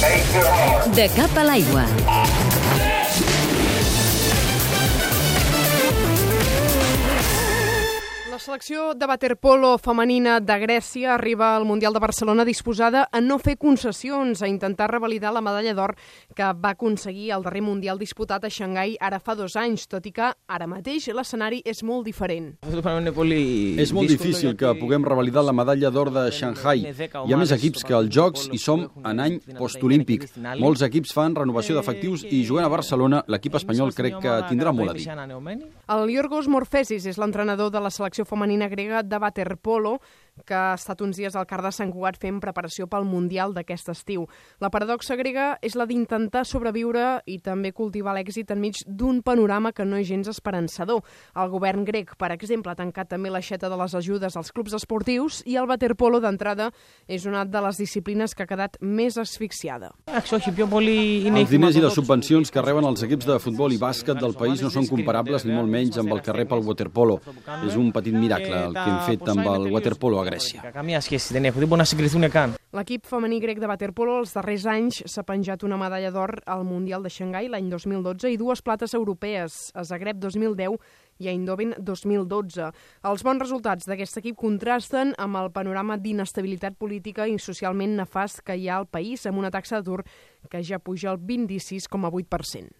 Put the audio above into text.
De cap a l'aigua. Selecció de waterpolo femenina de Grècia arriba al Mundial de Barcelona disposada a no fer concessions, a intentar revalidar la medalla d'or que va aconseguir el darrer Mundial disputat a Xangai ara fa dos anys, tot i que ara mateix l'escenari és molt diferent. És molt difícil que puguem revalidar la medalla d'or de Shanghai. Hi ha més equips que als Jocs i som en any postolímpic. Molts equips fan renovació d'efectius i jugant a Barcelona, l'equip espanyol crec que tindrà molt a dir. El Yorgos Morphesis és l'entrenador de la selecció femenina grega de waterpolo que ha estat uns dies al car de Sant Cugat fent preparació pel Mundial d'aquest estiu. La paradoxa grega és la d'intentar sobreviure i també cultivar l'èxit enmig d'un panorama que no és gens esperançador. El govern grec, per exemple, ha tancat també l'aixeta de les ajudes als clubs esportius i el waterpolo d'entrada és una de les disciplines que ha quedat més asfixiada. Els diners i les subvencions que reben els equips de futbol i bàsquet del país no són comparables ni molt menys amb el que rep el waterpolo. És un petit miracle el que hem fet amb el waterpolo a Grècia. L'equip femení grec de waterpolo els darrers anys s'ha penjat una medalla d'or al Mundial de Xangai l'any 2012 i dues plates europees, a Zagreb 2010 i a Eindhoven 2012. Els bons resultats d'aquest equip contrasten amb el panorama d'inestabilitat política i socialment nefast que hi ha al país, amb una taxa d'atur que ja puja al 26,8%.